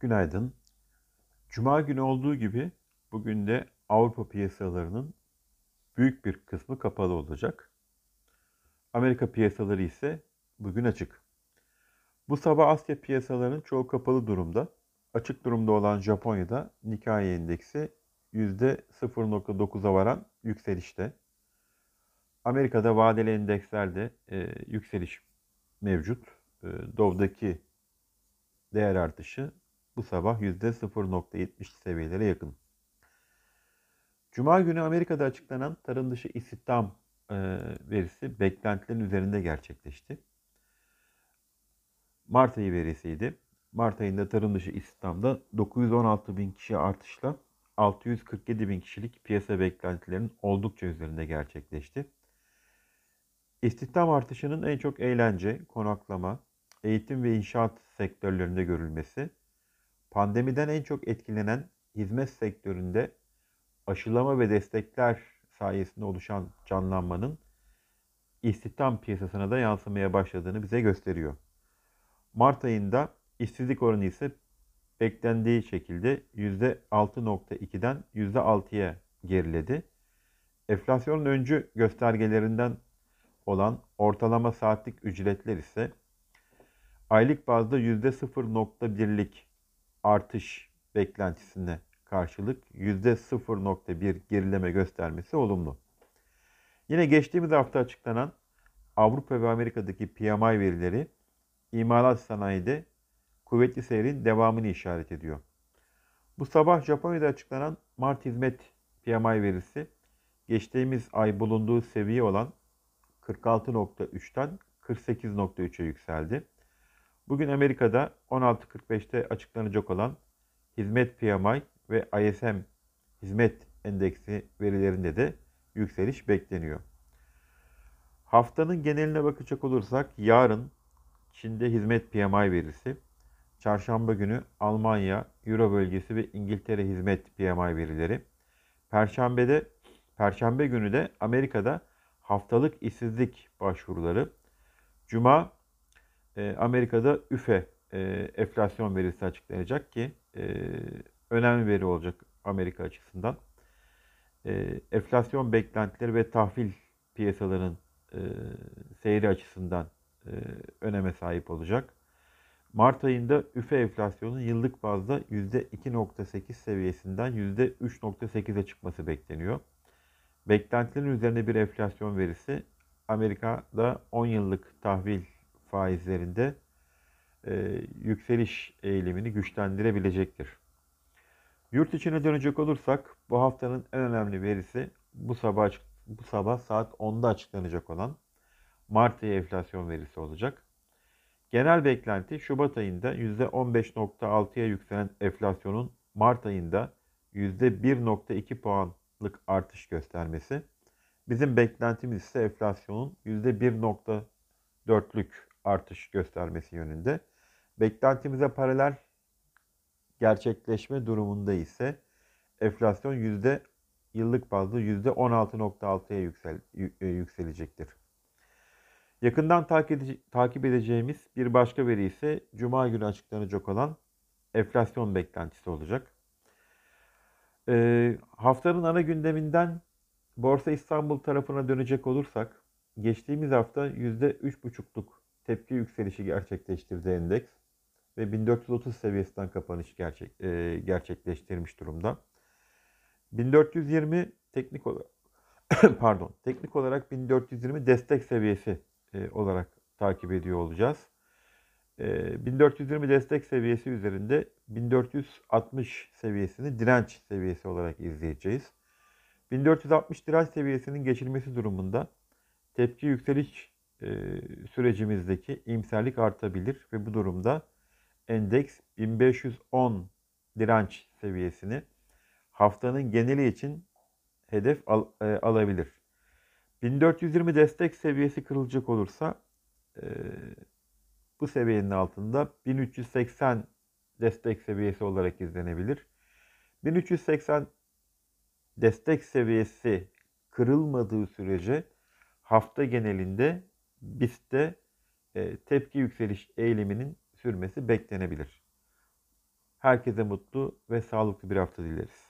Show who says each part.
Speaker 1: Günaydın. Cuma günü olduğu gibi bugün de Avrupa piyasalarının büyük bir kısmı kapalı olacak. Amerika piyasaları ise bugün açık. Bu sabah Asya piyasalarının çoğu kapalı durumda. Açık durumda olan Japonya'da Nikkei endeksi %0.9'a varan yükselişte. Amerika'da vadeli endekslerde e, yükseliş mevcut. E, Dow'daki değer artışı bu sabah %0.70 seviyelere yakın. Cuma günü Amerika'da açıklanan tarım dışı istihdam e, verisi beklentilerin üzerinde gerçekleşti. Mart ayı verisiydi. Mart ayında tarım dışı istihdamda 916 bin kişi artışla 647 bin kişilik piyasa beklentilerinin oldukça üzerinde gerçekleşti. İstihdam artışının en çok eğlence, konaklama, eğitim ve inşaat sektörlerinde görülmesi, pandemiden en çok etkilenen hizmet sektöründe aşılama ve destekler sayesinde oluşan canlanmanın istihdam piyasasına da yansımaya başladığını bize gösteriyor. Mart ayında işsizlik oranı ise beklendiği şekilde %6.2'den %6'ya geriledi. Enflasyonun öncü göstergelerinden olan ortalama saatlik ücretler ise aylık bazda %0.1'lik artış beklentisine karşılık %0.1 gerileme göstermesi olumlu. Yine geçtiğimiz hafta açıklanan Avrupa ve Amerika'daki PMI verileri imalat sanayide kuvvetli seyrin devamını işaret ediyor. Bu sabah Japonya'da açıklanan Mart hizmet PMI verisi geçtiğimiz ay bulunduğu seviye olan 46.3'ten 48.3'e yükseldi. Bugün Amerika'da 16.45'te açıklanacak olan hizmet PMI ve ISM hizmet endeksi verilerinde de yükseliş bekleniyor. Haftanın geneline bakacak olursak yarın Çin'de hizmet PMI verisi, çarşamba günü Almanya, Euro bölgesi ve İngiltere hizmet PMI verileri, perşembede perşembe günü de Amerika'da haftalık işsizlik başvuruları, cuma e, Amerika'da üfe e, enflasyon verisi açıklanacak ki e, önemli veri olacak Amerika açısından. E, enflasyon beklentileri ve tahvil piyasalarının e, seyri açısından öneme sahip olacak. Mart ayında üfe enflasyonun yıllık bazda %2.8 seviyesinden %3.8'e çıkması bekleniyor. Beklentilerin üzerine bir enflasyon verisi Amerika'da 10 yıllık tahvil faizlerinde e, yükseliş eğilimini güçlendirebilecektir. Yurt içine dönecek olursak bu haftanın en önemli verisi bu sabah bu sabah saat 10'da açıklanacak olan Mart ayı enflasyon verisi olacak. Genel beklenti Şubat ayında %15.6'ya yükselen enflasyonun Mart ayında %1.2 puanlık artış göstermesi. Bizim beklentimiz ise enflasyonun %1.4'lük artış göstermesi yönünde. Beklentimize paralel gerçekleşme durumunda ise enflasyon yüzde yıllık bazda yüzde 16.6'ya yüksel, e, yükselecektir. Yakından takip edeceğimiz bir başka veri ise Cuma günü açıklanacak olan enflasyon beklentisi olacak. Ee, haftanın ana gündeminden Borsa İstanbul tarafına dönecek olursak geçtiğimiz hafta %3,5'luk tepki yükselişi gerçekleştirdi endeks ve 1430 seviyesinden kapanış gerçek, e, gerçekleştirmiş durumda. 1420 teknik olarak pardon teknik olarak 1420 destek seviyesi e, olarak takip ediyor olacağız. E, 1420 destek seviyesi üzerinde 1460 seviyesini direnç seviyesi olarak izleyeceğiz. 1460 direnç seviyesinin geçilmesi durumunda tepki yükseliş sürecimizdeki imserlik artabilir ve bu durumda endeks 1510 direnç seviyesini haftanın geneli için hedef al, e, alabilir. 1420 destek seviyesi kırılacak olursa e, bu seviyenin altında 1380 destek seviyesi olarak izlenebilir. 1380 destek seviyesi kırılmadığı sürece hafta genelinde BIST'te e, tepki yükseliş eğiliminin sürmesi beklenebilir. Herkese mutlu ve sağlıklı bir hafta dileriz.